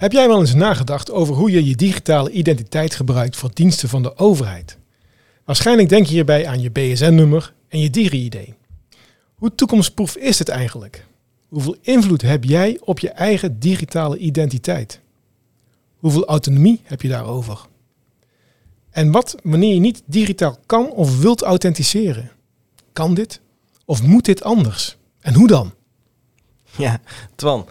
Heb jij wel eens nagedacht over hoe je je digitale identiteit gebruikt voor diensten van de overheid? Waarschijnlijk denk je hierbij aan je BSN-nummer en je Digi-ID. Hoe toekomstproef is het eigenlijk? Hoeveel invloed heb jij op je eigen digitale identiteit? Hoeveel autonomie heb je daarover? En wat wanneer je niet digitaal kan of wilt authenticeren? Kan dit? Of moet dit anders? En hoe dan? Ja, Twan,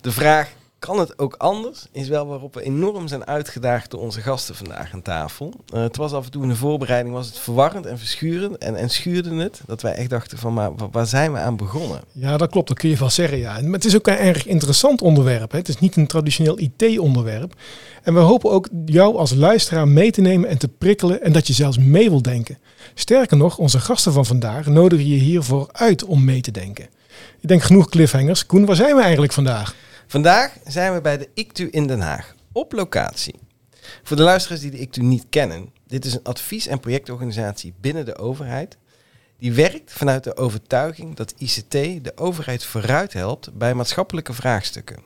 de vraag kan het ook anders? Is wel waarop we enorm zijn uitgedaagd door onze gasten vandaag aan tafel. Uh, het was af en toe in de voorbereiding was het verwarrend en verschurend en, en schuurde het. Dat wij echt dachten van, maar waar zijn we aan begonnen? Ja, dat klopt. Dat kun je wel zeggen, ja. Maar het is ook een erg interessant onderwerp. Hè. Het is niet een traditioneel IT-onderwerp. En we hopen ook jou als luisteraar mee te nemen en te prikkelen en dat je zelfs mee wil denken. Sterker nog, onze gasten van vandaag nodigen je hiervoor uit om mee te denken. Ik denk genoeg cliffhangers. Koen, waar zijn we eigenlijk vandaag? Vandaag zijn we bij de ICTU in Den Haag, op locatie. Voor de luisteraars die de ICTU niet kennen, dit is een advies- en projectorganisatie binnen de overheid. Die werkt vanuit de overtuiging dat ICT de overheid vooruit helpt bij maatschappelijke vraagstukken.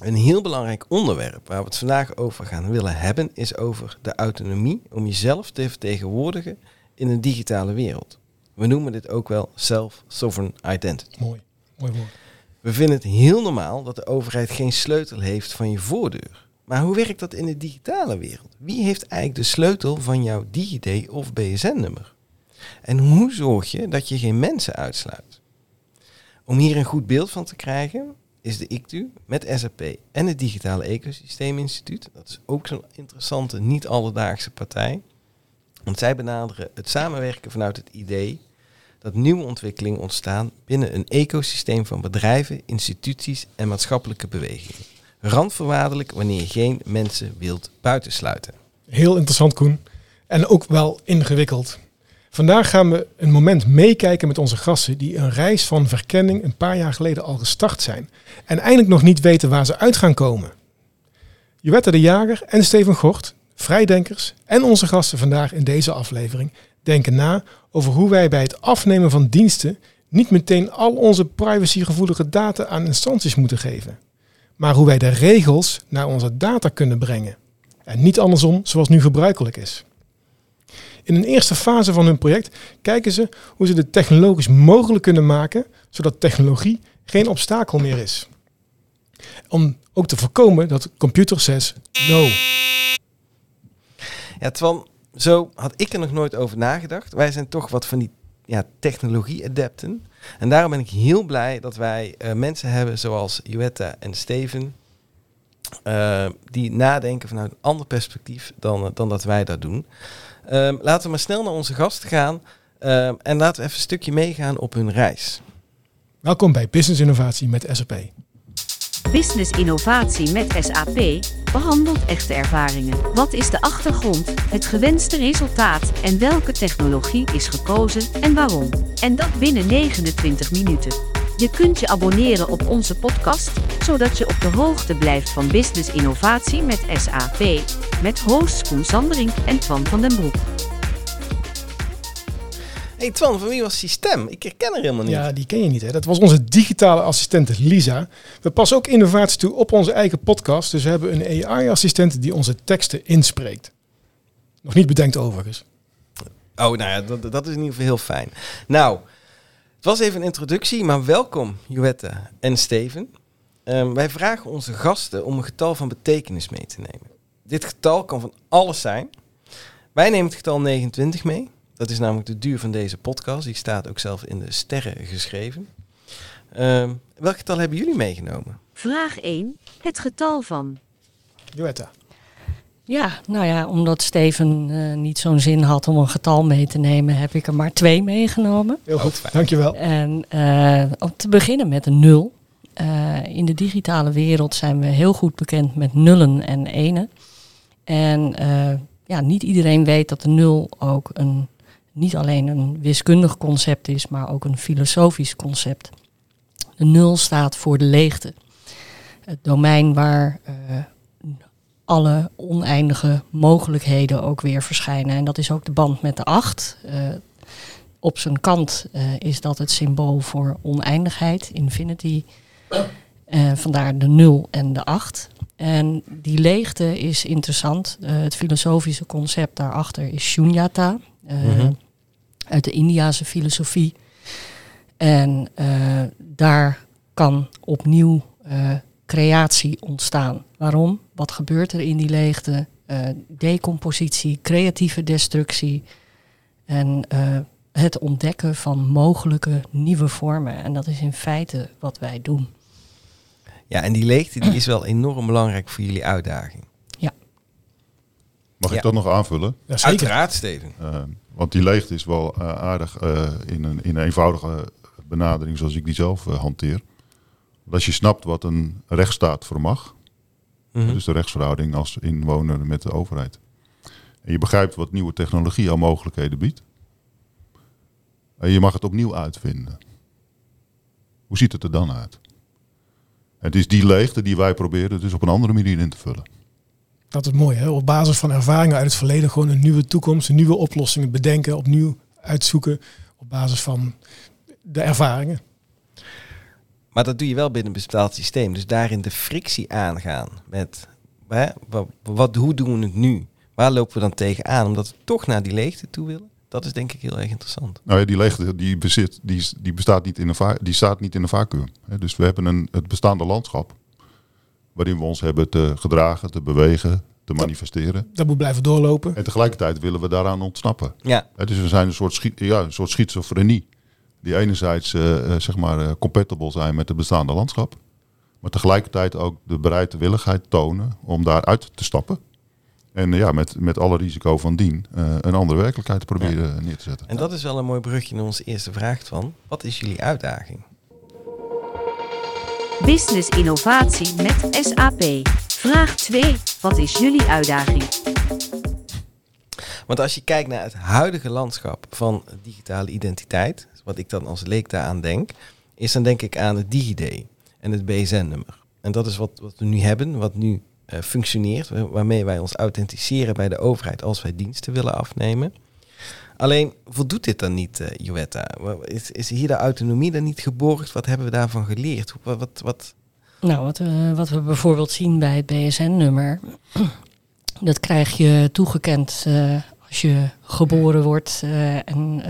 Een heel belangrijk onderwerp waar we het vandaag over gaan willen hebben, is over de autonomie om jezelf te vertegenwoordigen in een digitale wereld. We noemen dit ook wel self-sovereign identity. Mooi, mooi woord. We vinden het heel normaal dat de overheid geen sleutel heeft van je voordeur. Maar hoe werkt dat in de digitale wereld? Wie heeft eigenlijk de sleutel van jouw DigiD of BSN-nummer? En hoe zorg je dat je geen mensen uitsluit? Om hier een goed beeld van te krijgen, is de ICTU met SAP en het Digitale Ecosysteem Instituut, dat is ook zo'n interessante, niet alledaagse partij, want zij benaderen het samenwerken vanuit het idee dat nieuwe ontwikkelingen ontstaan binnen een ecosysteem van bedrijven, instituties en maatschappelijke bewegingen. Randvoorwaardelijk wanneer je geen mensen wilt buitensluiten. Heel interessant, Koen. En ook wel ingewikkeld. Vandaag gaan we een moment meekijken met onze gasten die een reis van verkenning een paar jaar geleden al gestart zijn. En eindelijk nog niet weten waar ze uit gaan komen. Jowette de Jager en Steven Gort, vrijdenkers en onze gasten vandaag in deze aflevering denken na over hoe wij bij het afnemen van diensten niet meteen al onze privacygevoelige data aan instanties moeten geven, maar hoe wij de regels naar onze data kunnen brengen. En niet andersom zoals nu gebruikelijk is. In een eerste fase van hun project kijken ze hoe ze dit technologisch mogelijk kunnen maken, zodat technologie geen obstakel meer is. Om ook te voorkomen dat computer says no. Ja, Twan, zo had ik er nog nooit over nagedacht. Wij zijn toch wat van die ja, technologie-adepten. En daarom ben ik heel blij dat wij uh, mensen hebben zoals Joetta en Steven. Uh, die nadenken vanuit een ander perspectief dan, uh, dan dat wij dat doen. Ehm, laten we maar snel naar onze gasten gaan. Ehm, en laten we even een stukje meegaan op hun reis. Welkom bij Business Innovatie met SAP. Business Innovatie met SAP behandelt echte ervaringen. Wat is de achtergrond, het gewenste resultaat en welke technologie is gekozen en waarom? En dat binnen 29 minuten. Je kunt je abonneren op onze podcast, zodat je op de hoogte blijft van business innovatie met SAP, met hosts Koen Sandering en Twan van den Broek. Hey Twan, van wie was die stem? Ik herken er helemaal niet. Ja, die ken je niet. Hè? Dat was onze digitale assistente Lisa. We passen ook innovatie toe op onze eigen podcast. Dus we hebben een AI-assistent die onze teksten inspreekt. Nog niet bedenkt overigens. Oh, nou ja, dat, dat is in ieder geval heel fijn. Nou, het was even een introductie, maar welkom Joette en Steven. Um, wij vragen onze gasten om een getal van betekenis mee te nemen. Dit getal kan van alles zijn. Wij nemen het getal 29 mee. Dat is namelijk de duur van deze podcast. Die staat ook zelf in de sterren geschreven. Uh, welk getal hebben jullie meegenomen? Vraag 1. Het getal van. Joetta. Ja, nou ja, omdat Steven uh, niet zo'n zin had om een getal mee te nemen, heb ik er maar twee meegenomen. Heel goed, oh, dankjewel. En uh, om te beginnen met een nul. Uh, in de digitale wereld zijn we heel goed bekend met nullen en enen. En ja, niet iedereen weet dat de nul ook een niet alleen een wiskundig concept is, maar ook een filosofisch concept. De nul staat voor de leegte. Het domein waar uh, alle oneindige mogelijkheden ook weer verschijnen. En dat is ook de band met de acht. Uh, op zijn kant uh, is dat het symbool voor oneindigheid, infinity. Vandaar de 0 en de 8. En die leegte is interessant. Eh, het filosofische concept daarachter is shunyata. eh, Mhm. Uit de Indiase filosofie. En eh, daar kan opnieuw eh, creatie ontstaan. Waarom? Wat gebeurt er in die leegte? Eh, decompositie, creatieve destructie en eh, het ontdekken van mogelijke nieuwe vormen. En dat is in feite wat wij doen. Ja, en die leegte die is wel enorm belangrijk voor jullie uitdaging. Mag Ja. ik dat nog aanvullen? Ja, zeker. Uiteraard, Steven. Want die leegte is wel eh, aardig eh, in, een, in een eenvoudige benadering zoals ik die zelf eh, hanteer. Want als je snapt wat een rechtsstaat vermag, Mhm. dus de rechtsverhouding als inwoner met de overheid. En je begrijpt wat nieuwe technologie aan mogelijkheden biedt. En je mag het opnieuw uitvinden. Hoe ziet het er dan uit? Het is die leegte die wij proberen dus op een andere manier in te vullen. Dat is mooi. Hè? Op basis van ervaringen uit het verleden gewoon een nieuwe toekomst, een nieuwe oplossingen bedenken, opnieuw uitzoeken op basis van de ervaringen. Maar dat doe je wel binnen een bestaand systeem. Dus daarin de frictie aangaan met hè, wat, wat, hoe doen we het nu? Waar lopen we dan tegenaan? Omdat we toch naar die leegte toe willen. Dat is denk ik heel erg interessant. Nou ja, die leegte die bezit, die, die bestaat niet in een va- die staat niet in een vacuüm. hè. Dus we hebben een, het bestaande landschap waarin we ons hebben te gedragen, te bewegen, te manifesteren. Dat moet blijven doorlopen. En tegelijkertijd willen we daaraan ontsnappen. Ja, dus we zijn een soort, schi- ja, een soort schizofrenie. Die enerzijds eh, eh, zeg maar, eh, compatible zijn met het bestaande landschap. Maar tegelijkertijd ook de bereidwilligheid tonen om daaruit te stappen. En ja, met, met alle risico van dien eh, een andere werkelijkheid te proberen neer te zetten. en dat is wel een mooi brugje naar onze eerste vraag van. Wat is jullie uitdaging? Business innovatie met SAP. Vraag 2. Wat is jullie uitdaging? Want als je kijkt naar het huidige landschap van digitale identiteit, wat ik dan als leek daaraan denk, is dan denk ik aan het DigiD en het BSN-nummer. En dat is wat, wat we nu hebben, wat nu eh, functioneert, wa- waarmee wij ons authenticeren bij de overheid als wij diensten willen afnemen. Alleen voldoet dit dan niet? Wa- Is, is hier de autonomie dan niet geborgd? Wat hebben we daarvan geleerd? Wat, wat, wat, Nou, wat wat we bijvoorbeeld zien bij het BSN-nummer, dat krijg je toegekend eh, als je geboren wordt eh, en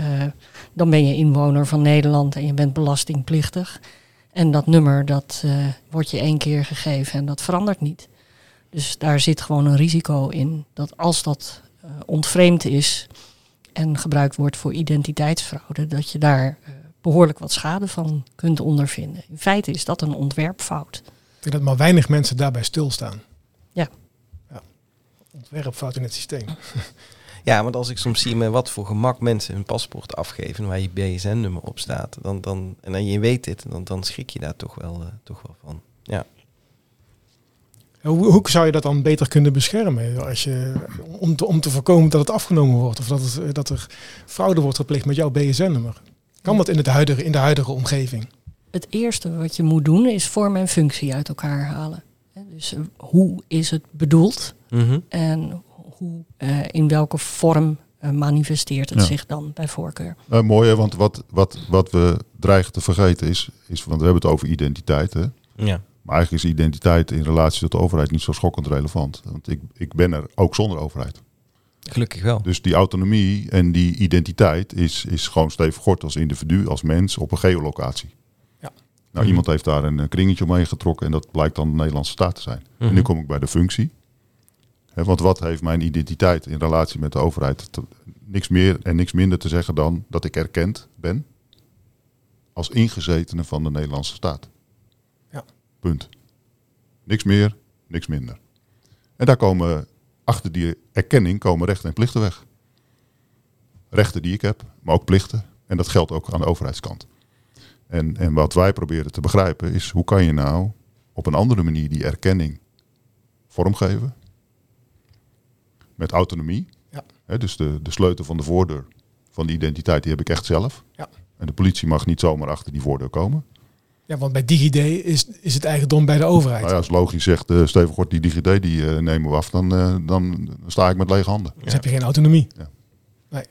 dan ben je inwoner van Nederland en je bent belastingplichtig. En dat nummer, dat wordt je één keer gegeven en dat verandert niet. Dus daar zit gewoon een risico in dat als dat ontvreemd is en gebruikt wordt voor identiteitsfraude, dat je daar eh, behoorlijk wat schade van kunt ondervinden. In feite is dat een ontwerpfout. Ik denk dat maar weinig mensen daarbij stilstaan. Ja. ja. Ontwerpfout in het systeem. Ja, want als ik soms zie met wat voor gemak mensen hun paspoort afgeven waar je BSN-nummer op staat, dan, dan, en dan je weet dit, dan, dan schrik je daar toch wel, eh, toch wel van. Hoe, hoe zou je dat dan beter kunnen beschermen? Als je, om, te, om te voorkomen dat het afgenomen wordt of dat, het, eh, dat er fraude wordt gepleegd met jouw BSN-nummer. Kan dat in, het huidige, in de huidige omgeving? Het eerste wat je moet doen is vorm en functie uit elkaar halen. Hè, Dus eh, hoe is het bedoeld Mhm. en hoe, eh, in welke vorm manifesteert het Ja. zich dan bij voorkeur? Nou, mooi, hè, want wat, wat, wat we dreigen te vergeten is, is, want we hebben het over identiteit. Hè? Ja. Maar eigenlijk is identiteit in relatie tot de overheid niet zo schokkend relevant. Want ik, ik ben er ook zonder overheid. Gelukkig wel. Dus die autonomie en die identiteit is, is gewoon stevig gort als individu, als mens op een geolocatie. Ja. Nou, Mhm. iemand heeft daar een eh, kringetje omheen getrokken en dat blijkt dan de Nederlandse staat te zijn. En Mhm. nu kom ik bij de functie. Want wat heeft mijn identiteit in relatie met de overheid? te- niks meer en niks minder te zeggen dan dat ik erkend ben als ingezetene van de Nederlandse staat. Punt. Niks meer, niks minder. En daar komen achter die erkenning komen rechten en plichten weg. Rechten die ik heb, maar ook plichten. En dat geldt ook aan de overheidskant. En, en wat wij proberen te begrijpen is hoe kan je nou op een andere manier die erkenning vormgeven. Met autonomie. Ja. Dus de, de sleutel van de voordeur van die identiteit, die heb ik echt zelf. Ja. En de politie mag niet zomaar achter die voordeur komen. Ja, want bij DigiD is, is het eigendom bij de overheid. Nou ja, als logisch zegt uh, Steven Gort, die DigiD die eh, nemen we af, dan, eh, dan sta ik met lege handen. Dus heb je geen autonomie. Ja. Nee.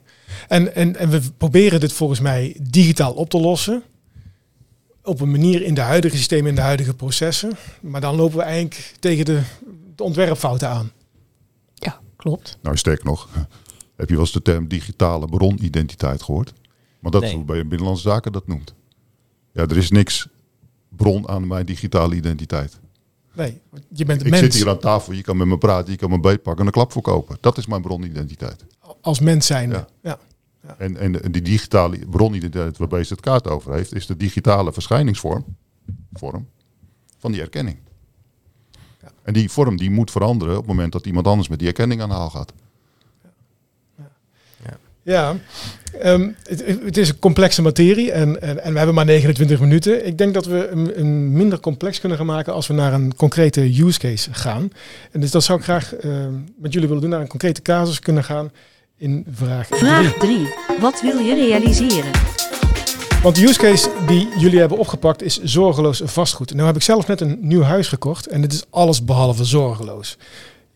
En, en, en we proberen dit volgens mij digitaal op te lossen. op een manier in de huidige systemen, in de huidige processen. Maar dan lopen we eigenlijk tegen de, de ontwerpfouten aan. Ja, klopt. Nou, sterk nog, heb je wel eens de term digitale bronidentiteit gehoord? Want dat Nee. is hoe bij Binnenlandse Zaken dat noemt. Ja, er is niks bron aan mijn digitale identiteit. Nee, je bent een Ik mens. zit hier aan tafel, je kan met me praten, je kan me beetpakken en een klap verkopen. Dat is mijn bronidentiteit. Als mens zijn. Ja. Ja. En, en die digitale bronidentiteit waar BZ het kaart over heeft, is de digitale verschijningsvorm vorm van die erkenning. Ja. En die vorm die moet veranderen op het moment dat iemand anders met die erkenning aan de haal gaat. Ja, ehm, het, het is een complexe materie en, en, en we hebben maar 29 minuten. Ik denk dat we een, een minder complex kunnen gaan maken als we naar een concrete use case gaan. En dus dat zou ik graag ehm, met jullie willen doen, naar een concrete casus kunnen gaan in vraag 3. Vraag 3. Wat wil je realiseren? Want de use case die jullie hebben opgepakt is zorgeloos vastgoed. Nou heb ik zelf net een nieuw huis gekocht en dit is alles behalve zorgeloos.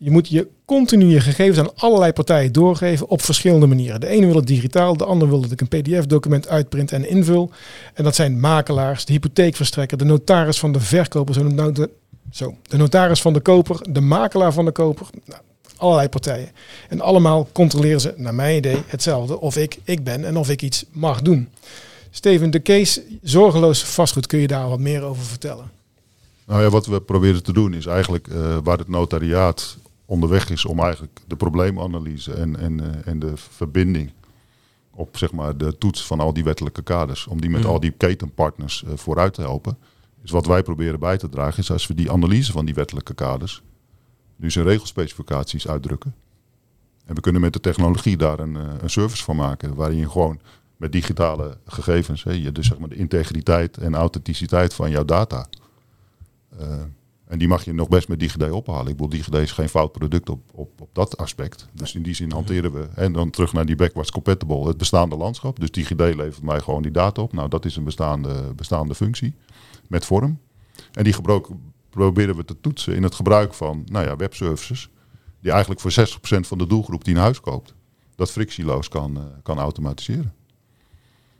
Je moet je continu je gegevens aan allerlei partijen doorgeven op verschillende manieren. De ene wil het digitaal, de ander wil dat ik een pdf-document uitprint en invul. En dat zijn makelaars, de hypotheekverstrekker, de notaris van de verkoper, zo, nou de, zo, de notaris van de koper, de makelaar van de koper. Nou, allerlei partijen. En allemaal controleren ze, naar mijn idee, hetzelfde. Of ik ik ben en of ik iets mag doen. Steven, de case zorgeloos vastgoed, kun je daar wat meer over vertellen? Nou ja, wat we proberen te doen is eigenlijk eh, waar het notariaat onderweg is om eigenlijk de probleemanalyse en, en, eh, en de verbinding op zeg maar, de toets van al die wettelijke kaders, om die met Mhm. al die ketenpartners eh, vooruit te helpen. Dus wat wij proberen bij te dragen is als we die analyse van die wettelijke kaders nu zijn regelspecificaties uitdrukken. En we kunnen met de technologie daar een, eh, een service van maken waarin je gewoon met digitale gegevens, hè, je, dus zeg maar de integriteit en authenticiteit van jouw data, en die mag je nog best met DigiD ophalen. Ik bedoel, DigiD is geen fout product op, op, op dat aspect. Dus in die zin hanteren we. En dan terug naar die backwards compatible, het bestaande landschap. Dus DigiD levert mij gewoon die data op. Nou, dat is een bestaande, bestaande functie met vorm. En die proberen we te toetsen in het gebruik van nou ja, webservices. Die eigenlijk voor 60% van de doelgroep die een huis koopt, dat frictieloos kan, eh, kan automatiseren.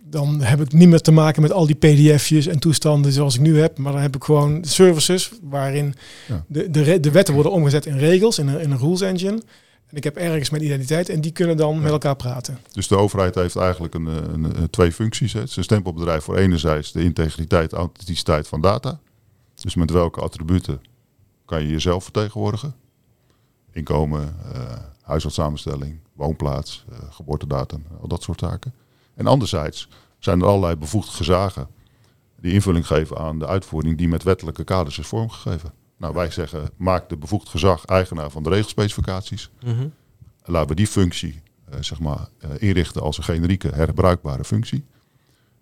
Dan heb ik niet meer te maken met al die pdf'jes en toestanden zoals ik nu heb. Maar dan heb ik gewoon services waarin Ja. de, de, de wetten worden omgezet in regels, in een, in een rules engine. En ik heb ergens mijn identiteit en die kunnen dan met elkaar praten. Dus de overheid heeft eigenlijk een, eh, een, een- twee functies. Hè. Het is een stempelbedrijf voor enerzijds de integriteit, authenticiteit van data. Dus met welke attributen kan je jezelf vertegenwoordigen? Inkomen, eh huisartssamenstelling, woonplaats, eh, geboortedatum, al dat soort zaken. En anderzijds zijn er allerlei bevoegde gezagen die invulling geven aan de uitvoering die met wettelijke kaders is vormgegeven. Nou, wij zeggen, maak de bevoegd gezag eigenaar van de regelspecificaties. Mhm. Laten we die functie eh, zeg maar, eh, inrichten als een generieke herbruikbare functie.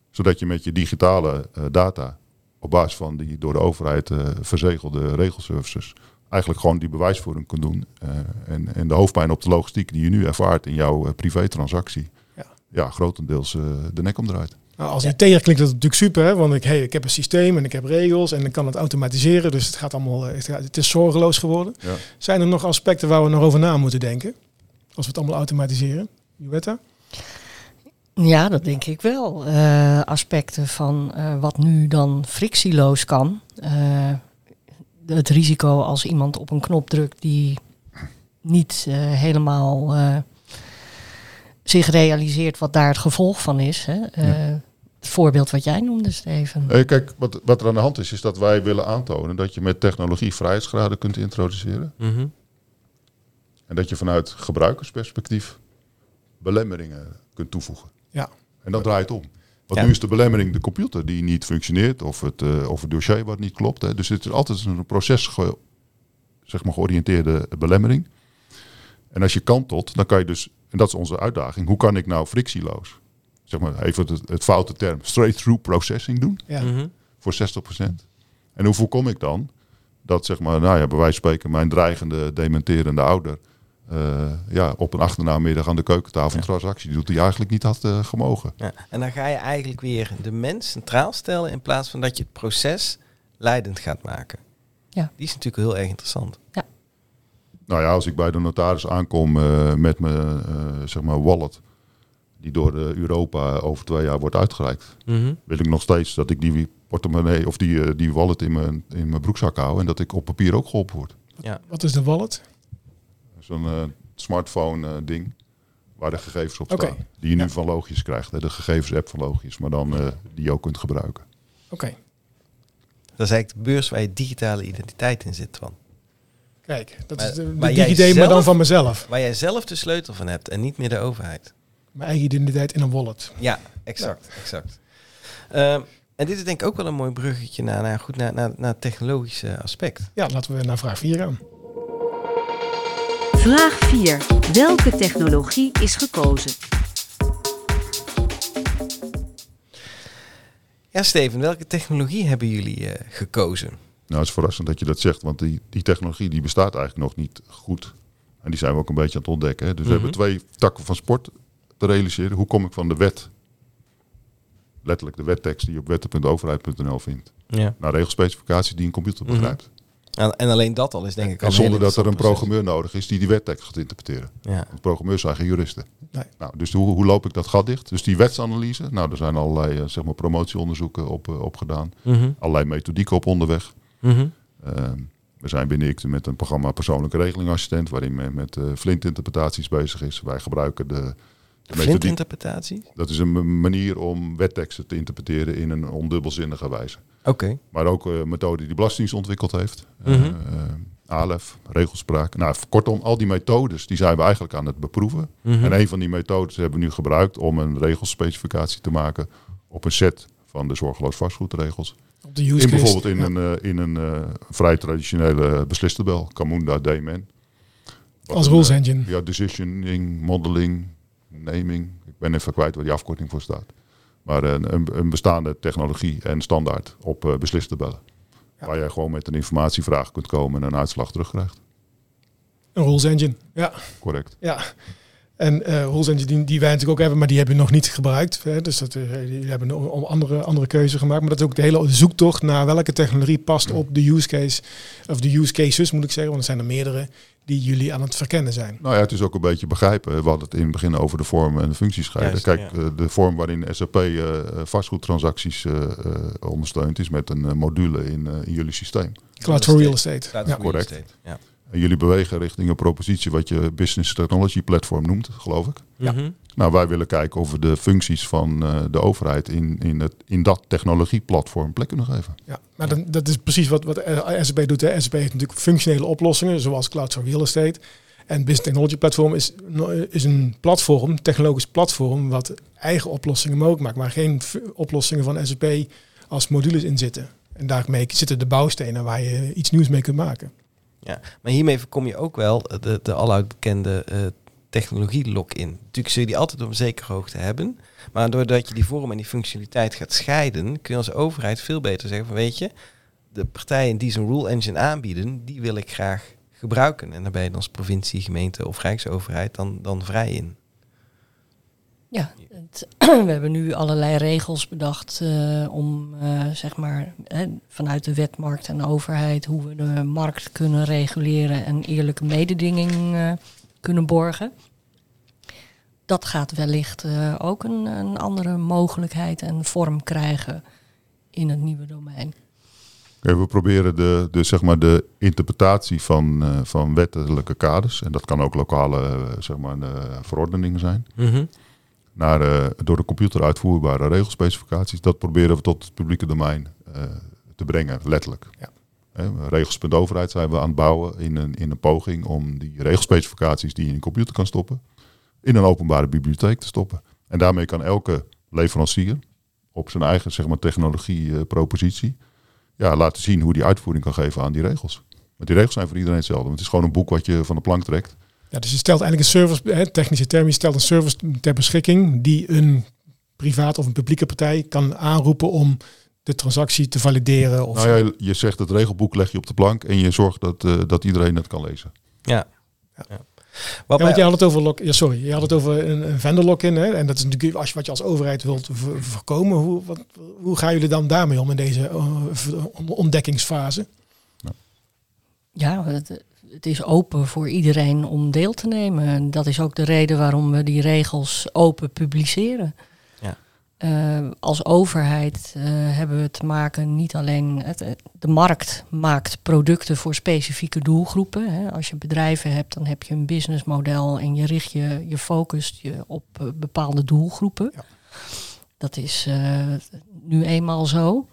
Zodat je met je digitale eh, data op basis van die door de overheid verzegelde regelservices eigenlijk gewoon die bewijsvoering kunt doen. en, en de hoofdpijn op de logistiek die je nu ervaart in jouw privé-transactie, Ja. grotendeels eh, de nek omdraait. Nou, als IT'er klinkt dat natuurlijk super, hè? want ik, hey, ik heb een systeem en ik heb regels en ik kan het automatiseren. Dus het gaat allemaal, eh, het, gaat- het is zorgeloos geworden. Ja. Zijn er nog aspecten waar we nog over na moeten denken? Als we het allemaal automatiseren? Juvetta? Ja, dat denk ik wel. Eh, aspecten van eh, wat nu dan frictieloos kan. Eh, het risico als iemand op een knop drukt die niet eh, helemaal eh, zich realiseert wat daar het gevolg van is. Hè. Eh, Het voorbeeld wat jij noemde, Steven. Eh, kijk, wat, wat er aan de hand is, is dat wij willen aantonen dat je met technologie vrijheidsgraden kunt introduceren. Mhm. En dat je vanuit gebruikersperspectief belemmeringen kunt toevoegen. Ja. En dat draait om. Want Ja. nu is de belemmering de computer die niet functioneert of het, eh, of het dossier wat niet klopt. Hè. Dus het is altijd een proces ge- zeg maar, georiënteerde belemmering. En als je kantelt, dan kan je dus, en dat is onze uitdaging, hoe kan ik nou frictieloos, zeg maar even het, het foute term, straight-through processing doen Ja. Mhm. voor 60%. En hoe voorkom ik dan dat, zeg maar, nou ja, bij wijze van spreken, mijn dreigende, dementerende ouder eh, ja, op een achternaamiddag aan de keukentafel een transactie doet die eigenlijk niet had eh, gemogen. Ja. En dan ga je eigenlijk weer de mens centraal stellen in plaats van dat je het proces leidend gaat maken. Ja. Die is natuurlijk heel erg interessant. Nou ja, als ik bij de notaris aankom eh, met mijn eh, zeg maar wallet, die door eh, Europa over twee jaar wordt uitgereikt, Mhm. wil ik nog steeds dat ik die portemonnee of die, die wallet in mijn, in mijn broekzak hou en dat ik op papier ook geholpen word. Ja. Wat is de wallet? Zo'n eh, smartphone ding waar de gegevens op Oké. staan. Die je nu Ja. van Logisch krijgt. Hè? De gegevens-app van Logisch, maar dan eh, die je ook kunt gebruiken. Oké, Dat is eigenlijk de beurs waar je digitale identiteit in zit, van. Kijk. Dat Maar- is de, de DigiD, maar dan van mezelf. Waar jij zelf de sleutel van hebt en niet meer de overheid. Mijn eigen identiteit in een wallet. Ja, exact, exact. Ehm, en dit is denk ik ook wel een mooi bruggetje naar, naar, goed, naar, naar, naar het technologische aspect. Ja, laten we naar vraag 4 gaan. Vraag 4. Welke technologie is gekozen? Ja, Steven, welke technologie hebben jullie eh, gekozen? Nou, het is verrassend dat je dat zegt, want die, die technologie die bestaat eigenlijk nog niet goed. En die zijn we ook een beetje aan het ontdekken. Hè? Dus we Mhm. hebben twee takken van sport te realiseren. Hoe kom ik van de wet, letterlijk de wettekst die je op wetten.overheid.nl vindt, Ja. naar regelspecificaties die een computer Mhm. begrijpt. En, en alleen dat al is denk ik al En zonder dat er een programmeur nodig is die die wettekst gaat interpreteren. Ja. Want programmeurs zijn geen juristen. Nee. Nou, dus hoe, hoe loop ik dat gat dicht? Dus die wetsanalyse, nou, er zijn allerlei eh, zeg maar promotieonderzoeken op, eh, op gedaan. Mhm. Allerlei methodieken op onderweg. Mhm. Ehm, we zijn binnen ICTE met een programma Persoonlijke Regelingassistent, waarin men met eh Flint-interpretaties bezig is. Wij gebruiken de, de. Flintinterpretatie? Dat is een manier om wetteksten te interpreteren in een ondubbelzinnige wijze. Oké. Maar ook eh, een methode die Belastingdienst ontwikkeld heeft. Mhm. Eh, eh, ALEF, regelspraak. Nou, kortom, al die methodes die zijn we eigenlijk aan het beproeven. Mhm. En een van die methodes hebben we nu gebruikt om een regelspecificatie te maken op een set van de zorgeloos vastgoedregels. Op de use In bijvoorbeeld in Ja. een, eh, in een eh, vrij traditionele beslistabel, Camunda. Wat Als rules eh, engine. Ja, decisioning, modeling, naming. Ik ben even kwijt waar die afkorting voor staat. Maar een, een, een bestaande technologie en standaard op uh. Ja. Waar je gewoon met een informatievraag kunt komen en een uitslag terugkrijgt. Een rules engine. Ja, Correct. ja. En eh rules engine die, die wij natuurlijk ook hebben, maar die hebben we nog niet gebruikt. Hè. Dus dat, eh, die hebben een om andere, andere keuze gemaakt. Maar dat is ook de hele zoektocht naar welke technologie past op de use case. Of de use cases moet ik zeggen, want er zijn er meerdere die jullie aan het verkennen zijn. Nou ja, het is ook een beetje begrijpen. We hadden het in het begin over de vormen en de functies scheiden. Kijk, ja. eh, de vorm waarin SAP eh, vastgoedtransacties eh, eh, ondersteunt is met een eh, module in, eh, in jullie systeem. Cloud for real estate. Ja. real correct. estate. Ja. En jullie bewegen richting een propositie wat je Business Technology Platform noemt, geloof ik. Ja. Mhm. Nou, wij willen kijken of we de functies van eh, de overheid in, in, het, in dat technologieplatform plek kunnen geven. Ja, maar dan, dat is precies wat, wat SAP doet. Hè. SAP heeft natuurlijk functionele oplossingen, zoals Cloud for Real Estate. En Business Technology Platform is, is een platform, technologisch platform, wat eigen oplossingen mogelijk maakt, maar geen oplossingen van SAP als modules in zitten. En daarmee zitten de bouwstenen waar je iets nieuws mee kunt maken. Ja, maar hiermee voorkom je ook wel de, de aluit bekende eh, technologie lock-in. Natuurlijk zul je die altijd op een zekere hoogte hebben. Maar doordat je die vorm en die functionaliteit gaat scheiden, kun je als overheid veel beter zeggen van weet je, de partijen die zo'n rule engine aanbieden, die wil ik graag gebruiken. En daar ben je als provincie, gemeente of rijksoverheid dan, dan vrij in. Ja, het, we hebben nu allerlei regels bedacht eh, om eh, zeg maar hè, vanuit de wet, markt en overheid hoe we de markt kunnen reguleren en eerlijke mededinging eh, kunnen borgen. Dat gaat wellicht eh, ook een, een andere mogelijkheid en vorm krijgen in het nieuwe domein. We proberen de, de, zeg maar de interpretatie van, eh, van wettelijke kaders, en dat kan ook lokale zeg maar, eh, verordeningen zijn, naar eh, door de computer uitvoerbare regelspecificaties. Dat proberen we tot het publieke domein eh, te brengen, letterlijk. Ja. Regels.overheid zijn we aan het bouwen in een, in een poging om die regelspecificaties die je in een computer kan stoppen, in een openbare bibliotheek te stoppen. En daarmee kan elke leverancier op zijn eigen zeg maar, technologiepropositie ja, laten zien hoe die uitvoering kan geven aan die regels. Want die regels zijn voor iedereen hetzelfde. Want het is gewoon een boek wat je van de plank trekt. Ja, dus je stelt eigenlijk een service, hè, technische term, je stelt een service ter beschikking die een privaat of een publieke partij kan aanroepen om de transactie te valideren. Of, Nou ja, je- zegt het regelboek leg je op de plank en je zorgt dat, eh, dat iedereen het kan lezen. Ja. Ja. ja. Ja, Wat want je had het over lock, ja, sorry, je had het over een, een vendor lock-in. Hè? En dat is natuurlijk als je, wat je als overheid wilt voorkomen. Hoe, wat, hoe gaan jullie dan daarmee om in deze v- ontdekkingsfase? Ja, het, het is open voor iedereen om deel te nemen. En dat is ook de reden waarom we die regels open publiceren. Eh, als overheid eh, hebben we te maken niet alleen. Het, eh, de markt maakt producten voor specifieke doelgroepen. Hè. Als je bedrijven hebt, dan heb je een businessmodel en je richt je, je focust je op bepaalde doelgroepen. Ja. Dat is nu eenmaal zo.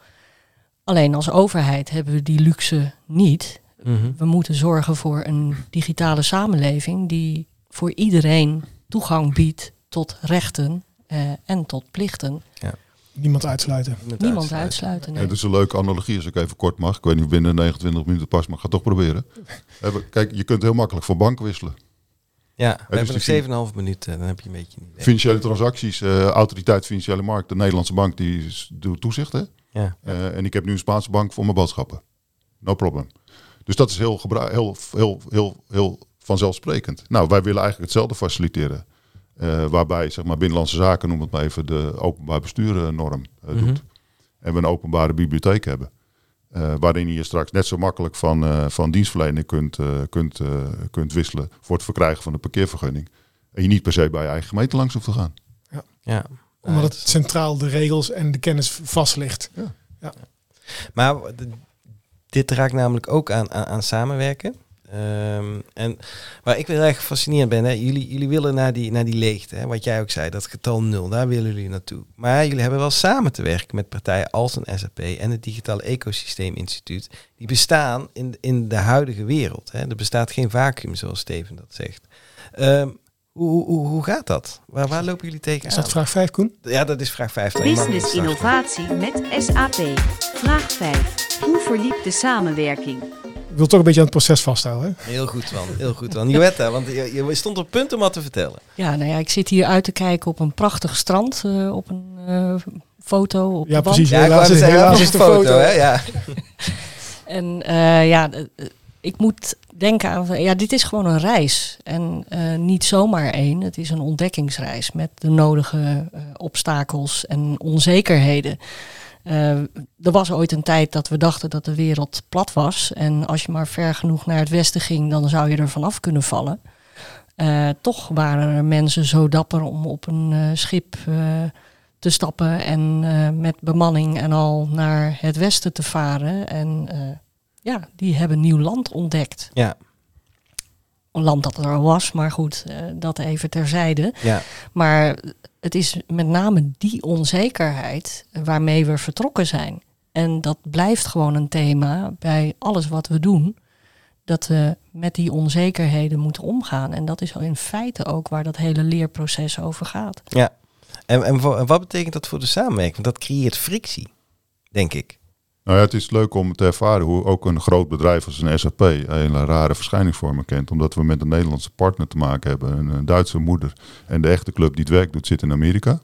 Alleen als overheid hebben we die luxe niet. Mhm. We moeten zorgen voor een digitale samenleving die voor iedereen toegang biedt tot rechten eh, en tot plichten. Niemand uitsluiten. Niemand uitsluiten. nee. Het is een leuke analogie als ik even kort mag. Ik weet niet of binnen 29 minuten pas, maar ik ga het toch proberen. Eh, Kijk, je kunt heel makkelijk van bank wisselen. Ja, we dus hebben die nog 7,5 minuten. Dan heb je een beetje een idee. Financiële transacties, eh, autoriteit financiële markt, de Nederlandse bank, die doet toezicht. Hè? Ja. Eh, en ik heb nu een Spaanse bank voor mijn boodschappen. No problem. Dus dat is heel, heel, heel, heel, heel vanzelfsprekend. Nou, wij willen eigenlijk hetzelfde faciliteren. Eh, waarbij, zeg maar, Binnenlandse Zaken, noem het maar even, de openbaar bestuurnorm eh, Mhm. doet. En we een openbare bibliotheek hebben. eh, waarin je straks net zo makkelijk van, eh, van dienstverlening kunt, eh, kunt, eh, kunt wisselen voor het verkrijgen van een parkeervergunning. En je niet per se bij je eigen gemeente langs hoeft te gaan. Ja. Omdat Ja, het centraal de regels en de kennis vast ligt. Maar d- dit raakt namelijk ook aan, aan, aan samenwerken. Ehm, en waar ik wel erg gefascineerd ben, hè, jullie, jullie willen naar die, naar die leegte, hè, wat jij ook zei, dat getal nul, daar willen jullie naartoe. Maar jullie hebben wel samen te werken met partijen als een SAP en het Digitale Ecosysteem Instituut. Die bestaan in, in de huidige wereld. Hè. Er bestaat geen vacuüm, zoals Steven dat zegt. Ehm, hoe, hoe, hoe gaat dat? Waar, waar lopen jullie Is tegenaan? dat vraag 5, Koen? Ja, dat is vraag 5. Business innovatie met SAP. Vraag 5. Hoe verliep de samenwerking? Ik wil toch een beetje aan het proces vasthouden. Hè? Heel goed, man. Heel goed, man. Joetta, want je, je stond op punt om wat te vertellen. Ja, nou ja, ik zit hier uit te kijken op een prachtig strand, eh, op een eh, foto op Ja, precies. Ja, helaas is, helaas de foto. hè? Ja. En eh, ja, ik moet denken aan, ja, dit is gewoon een reis. En eh, niet zomaar één, het is een ontdekkingsreis met de nodige eh, obstakels en onzekerheden. Eh, er was ooit een tijd dat we dachten dat de wereld plat was. En als je maar ver genoeg naar het westen ging, dan zou je er vanaf kunnen vallen. Eh, toch waren er mensen zo dapper om op een eh, schip te stappen en met bemanning en al naar het westen te varen. En ja, die hebben nieuw land ontdekt. Ja, land dat er al was, maar goed, eh, dat even terzijde. ja. Maar het is met name die onzekerheid waarmee we vertrokken zijn. En dat blijft gewoon een thema bij alles wat we doen. Dat we met die onzekerheden moeten omgaan. En dat is in feite ook waar dat hele leerproces over gaat. ja. En, en, en wat betekent dat voor de samenwerking? Want dat creëert frictie, denk ik. Nou ja, het is leuk om te ervaren hoe ook een groot bedrijf als een SAP hele rare verschijningsvormen kent. Omdat we met een Nederlandse partner te maken hebben, een, een Duitse moeder. En de echte club die het werk doet zit in Amerika.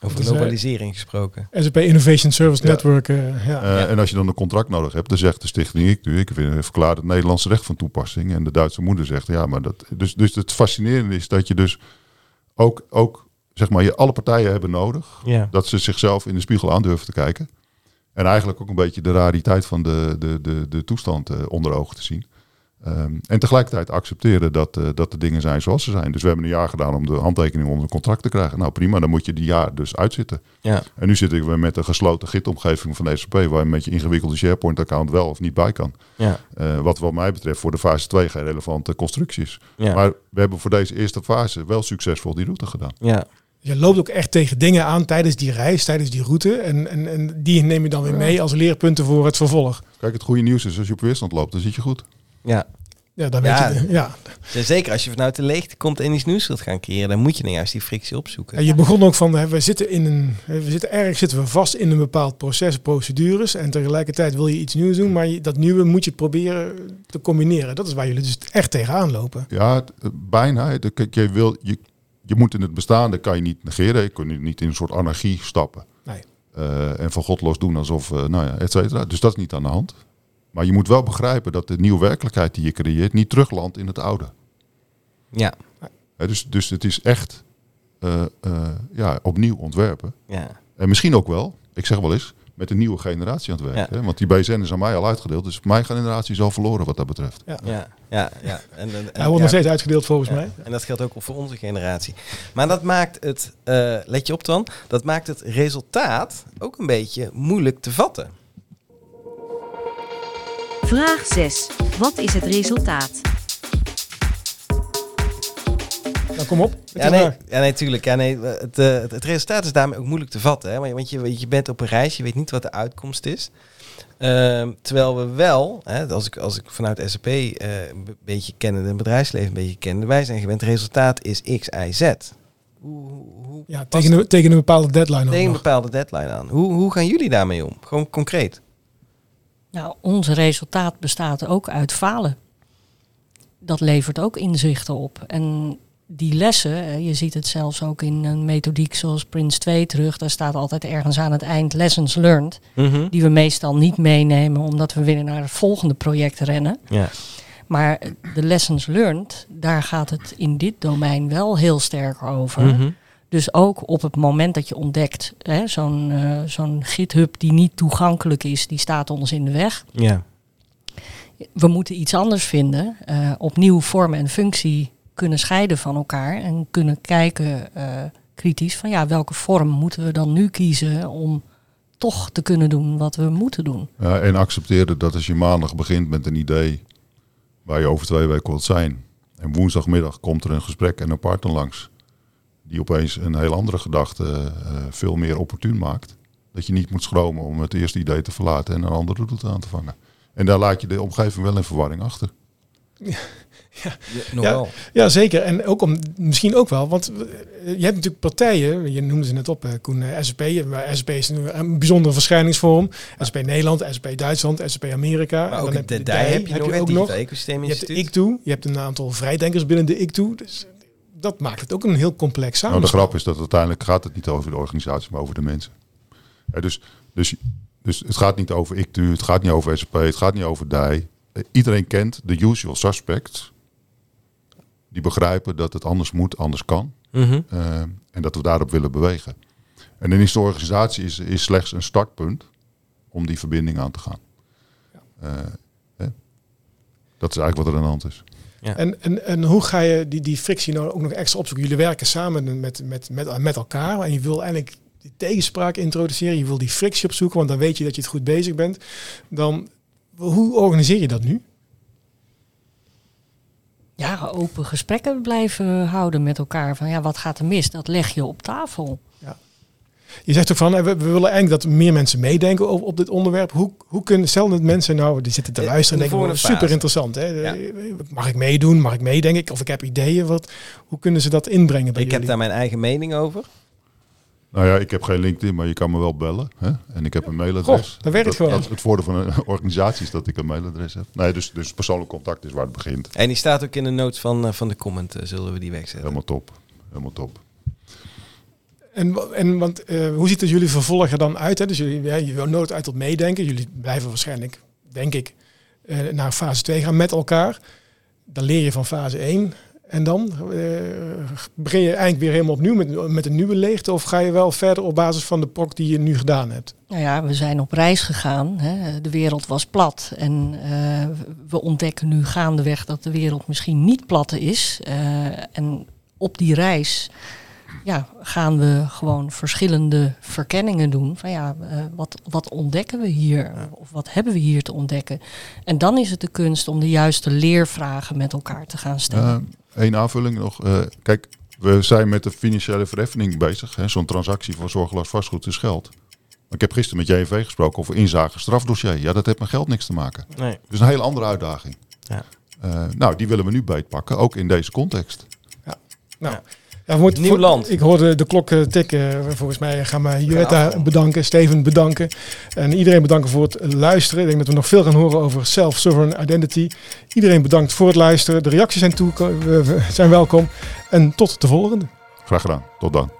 Over eh, globalisering gesproken. SAP Innovation Service Ja. Network. eh, ja. Eh, En als je dan een contract nodig hebt, dan zegt de stichting ik nu, ik vind- verklaar het Nederlandse recht van toepassing. En de Duitse moeder zegt, ja, maar dat. Dus, dus het fascinerende is dat je dus ook, ook zeg maar, je alle partijen hebben nodig. Ja. Dat ze zichzelf in de spiegel aandurven te kijken. En eigenlijk ook een beetje de rariteit van de, de, de, de toestand eh, onder ogen te zien. Ehm, en tegelijkertijd accepteren dat, eh, dat de dingen zijn zoals ze zijn. Dus we hebben een jaar gedaan om de handtekening onder een contract te krijgen. Nou prima, dan moet je die jaar dus uitzitten. Ja. En nu zitten we met een gesloten gitomgeving van de SAP... waar je met je ingewikkelde SharePoint-account wel of niet bij kan. Ja. Eh, wat wat mij betreft voor de fase 2 geen relevante constructie is. Ja. Maar we hebben voor deze eerste fase wel succesvol die route gedaan. ja. Je loopt ook echt tegen dingen aan tijdens die reis, tijdens die route. En, en, en die neem je dan weer mee als leerpunten voor het vervolg. Kijk, het goede nieuws is als je op weerstand loopt, dan zit je goed. ja. Ja, dan Ja. weet je. Ja. Zeker als je vanuit de leegte komt en iets nieuws wilt gaan creëren, dan moet je nou juist die frictie opzoeken. En je begon ook van, hè, we zitten in een, hè, we zitten ergens zitten we vast in een bepaald proces, procedures. En tegelijkertijd wil je iets nieuws doen, maar je- dat nieuwe moet je proberen te combineren. Dat is waar jullie dus echt tegenaan lopen. Ja, eh, bijna. De- Kijk, je, wil, je, je moet in het bestaande kan je niet negeren. Je kunt niet in een soort anarchie stappen. Nee. Eh, en van God los doen alsof, eh, nou ja, et cetera. Dus dat is niet aan de hand. Maar je moet wel begrijpen dat de nieuwe werkelijkheid die je creëert niet teruglandt in het oude. Ja. Dus, dus het is echt eh, eh, ja, opnieuw ontwerpen. Ja. En misschien ook wel, ik zeg wel eens, met een nieuwe generatie aan het werken. Hè? Want die BSN is aan mij al uitgedeeld. Dus mijn generatie is al verloren wat dat betreft. Ja, ja, ja. En, en, en- Hij wordt ja, nog steeds uitgedeeld volgens ja. mij. En dat geldt ook voor onze generatie. Maar dat maakt het, eh, let je op dan, dat maakt het resultaat ook een beetje moeilijk te vatten. Vraag 6. Wat is het resultaat? Nou, kom op. Ja, nee, ja, nee, tuurlijk. Ja, nee, het, eh, het, het resultaat is daarmee ook moeilijk te vatten. Hè? Want je- Want je, je bent op een reis, je weet niet wat de uitkomst is. Ehm, terwijl we wel, hè, als, ik, als ik vanuit SAP eh, een beetje kennen, het bedrijfsleven een beetje kennen, wij zijn gewend, resultaat is X, Y, Z. Hoe, hoe, hoe Ja, tegen, een, tegen een bepaalde deadline tegen een nog. bepaalde deadline aan. Hoe, hoe gaan jullie daarmee om? Gewoon concreet. Nou, ons resultaat bestaat ook uit falen. Dat levert ook inzichten op. En die lessen, je ziet het zelfs ook in een methodiek zoals Prince 2 terug. Daar staat altijd ergens aan het eind lessons learned. Die we meestal niet meenemen omdat we weer naar het volgende project rennen. Ja. Maar eh, de lessons learned, daar gaat het in dit domein wel heel sterk over. Mhm. Dus ook op het moment dat je ontdekt, zo'n zo'n GitHub die niet toegankelijk is, die staat ons in de weg. ja. We moeten iets anders vinden, eh, opnieuw vorm en functie kunnen scheiden van elkaar en kunnen kijken eh, kritisch van ja, welke vorm moeten we dan nu kiezen om toch te kunnen doen wat we moeten doen. Ja, en accepteren dat als je maandag begint met een idee waar je over twee weken wilt zijn. En woensdagmiddag komt er een gesprek en een partner langs. Die opeens een heel andere gedachte eh, veel meer opportun maakt. Dat je niet moet schromen om het eerste idee te verlaten en een andere route aan te vangen. En daar laat je de omgeving wel in verwarring achter. Nogal. Ja, zeker. En ook om, misschien ook wel, want eh, je hebt natuurlijk partijen, je noemde ze net op, eh, Koen, eh, SAP. maar SAP is een, een bijzondere verschijningsvorm. SAP Nederland, SAP Duitsland, SAP Amerika. Maar En dan de de DAI heb je nog het ook nog. ecosysteem Je hebt de. ICTO, je hebt een aantal vrijdenkers binnen de ICTO. Dus dat maakt het ook een heel complex Nou, de grap is dat uiteindelijk gaat het niet over de organisatie, maar over de mensen. Ja, dus, dus, dus het gaat niet over ICTU, het gaat niet over SAP, het gaat niet over DI. Eh, Iedereen kent de usual suspects. Die begrijpen dat het anders moet, anders kan. Mhm. eh, en dat we daarop willen bewegen. En dan is de organisatie is, is slechts een startpunt om die verbinding aan te gaan. Eh, hè? Dat is eigenlijk wat er aan de hand is. En, en, en hoe ga je die, die frictie nou ook nog extra opzoeken? Jullie werken samen met, met, met, met elkaar en je wil eigenlijk die tegenspraak introduceren. Je wil die frictie opzoeken, want dan weet je dat je het goed bezig bent. Dan, hoe organiseer je dat nu? Ja, open gesprekken blijven houden met elkaar. Van ja, wat gaat er mis? Dat leg je op tafel. Je zegt ook van, eh, we, we willen eigenlijk dat meer mensen meedenken op, op dit onderwerp. Hoe, hoe kunnen, stel dat mensen nou, die zitten te Ja, luisteren en de denken, oh, super fase. interessant. Hè? Ja. Mag ik meedoen? Mag ik meedenken? Of ik heb ideeën. Wat, hoe kunnen ze dat inbrengen bij Ik heb daar mijn eigen mening over. Nou ja, ik heb geen LinkedIn, maar je kan me wel bellen. Hè? En ik heb een mailadres. Goh, dat werkt gewoon. Dat, het voordeel van een organisatie is dat ik een mailadres heb. Nee, dus, dus persoonlijk contact is waar het begint. En die staat ook in de notes van, eh, van de comment, eh, zullen we die wegzetten. Helemaal top. Helemaal top. En, en want, eh, hoe ziet het jullie vervolg er dan uit? Hè? Dus jullie, ja, je wil nooit uit tot meedenken. Jullie blijven waarschijnlijk, denk ik, eh, naar fase 2 gaan met elkaar. Dan leer je van fase 1. En dan eh, begin je eigenlijk weer helemaal opnieuw met, met een nieuwe leegte. Of ga je wel verder op basis van de prok die je nu gedaan hebt? Nou ja, we zijn op reis gegaan. Hè. De wereld was plat. En eh, we ontdekken nu gaandeweg dat de wereld misschien niet plat is. Eh, en op die reis ja, gaan we gewoon verschillende verkenningen doen. Van ja, eh, wat, wat ontdekken we hier? Of wat hebben we hier te ontdekken? En dan is het de kunst om de juiste leervragen met elkaar te gaan stellen. Eén aanvulling nog. Eh, kijk, we zijn met de financiële verheffening bezig. hè. Zo'n transactie van zorgeloos vastgoed is geld. Maar ik heb gisteren met JNV gesproken over inzage strafdossier. Ja, dat heeft met geld niks te maken. Nee. Dus een hele andere uitdaging. Ja. Eh, nou, die willen we nu beetpakken, ook in deze context. Nou, Ja. Ja, moeten Nieuw voor- land. Ik hoorde de klok eh, tikken. Volgens mij gaan we Juretta bedanken, Steven bedanken. En iedereen bedanken voor het luisteren. Ik denk dat we nog veel gaan horen over self-sovereign identity. Iedereen bedankt voor het luisteren. De reacties zijn, toe, zijn welkom. En tot de volgende. Graag gedaan. Tot dan.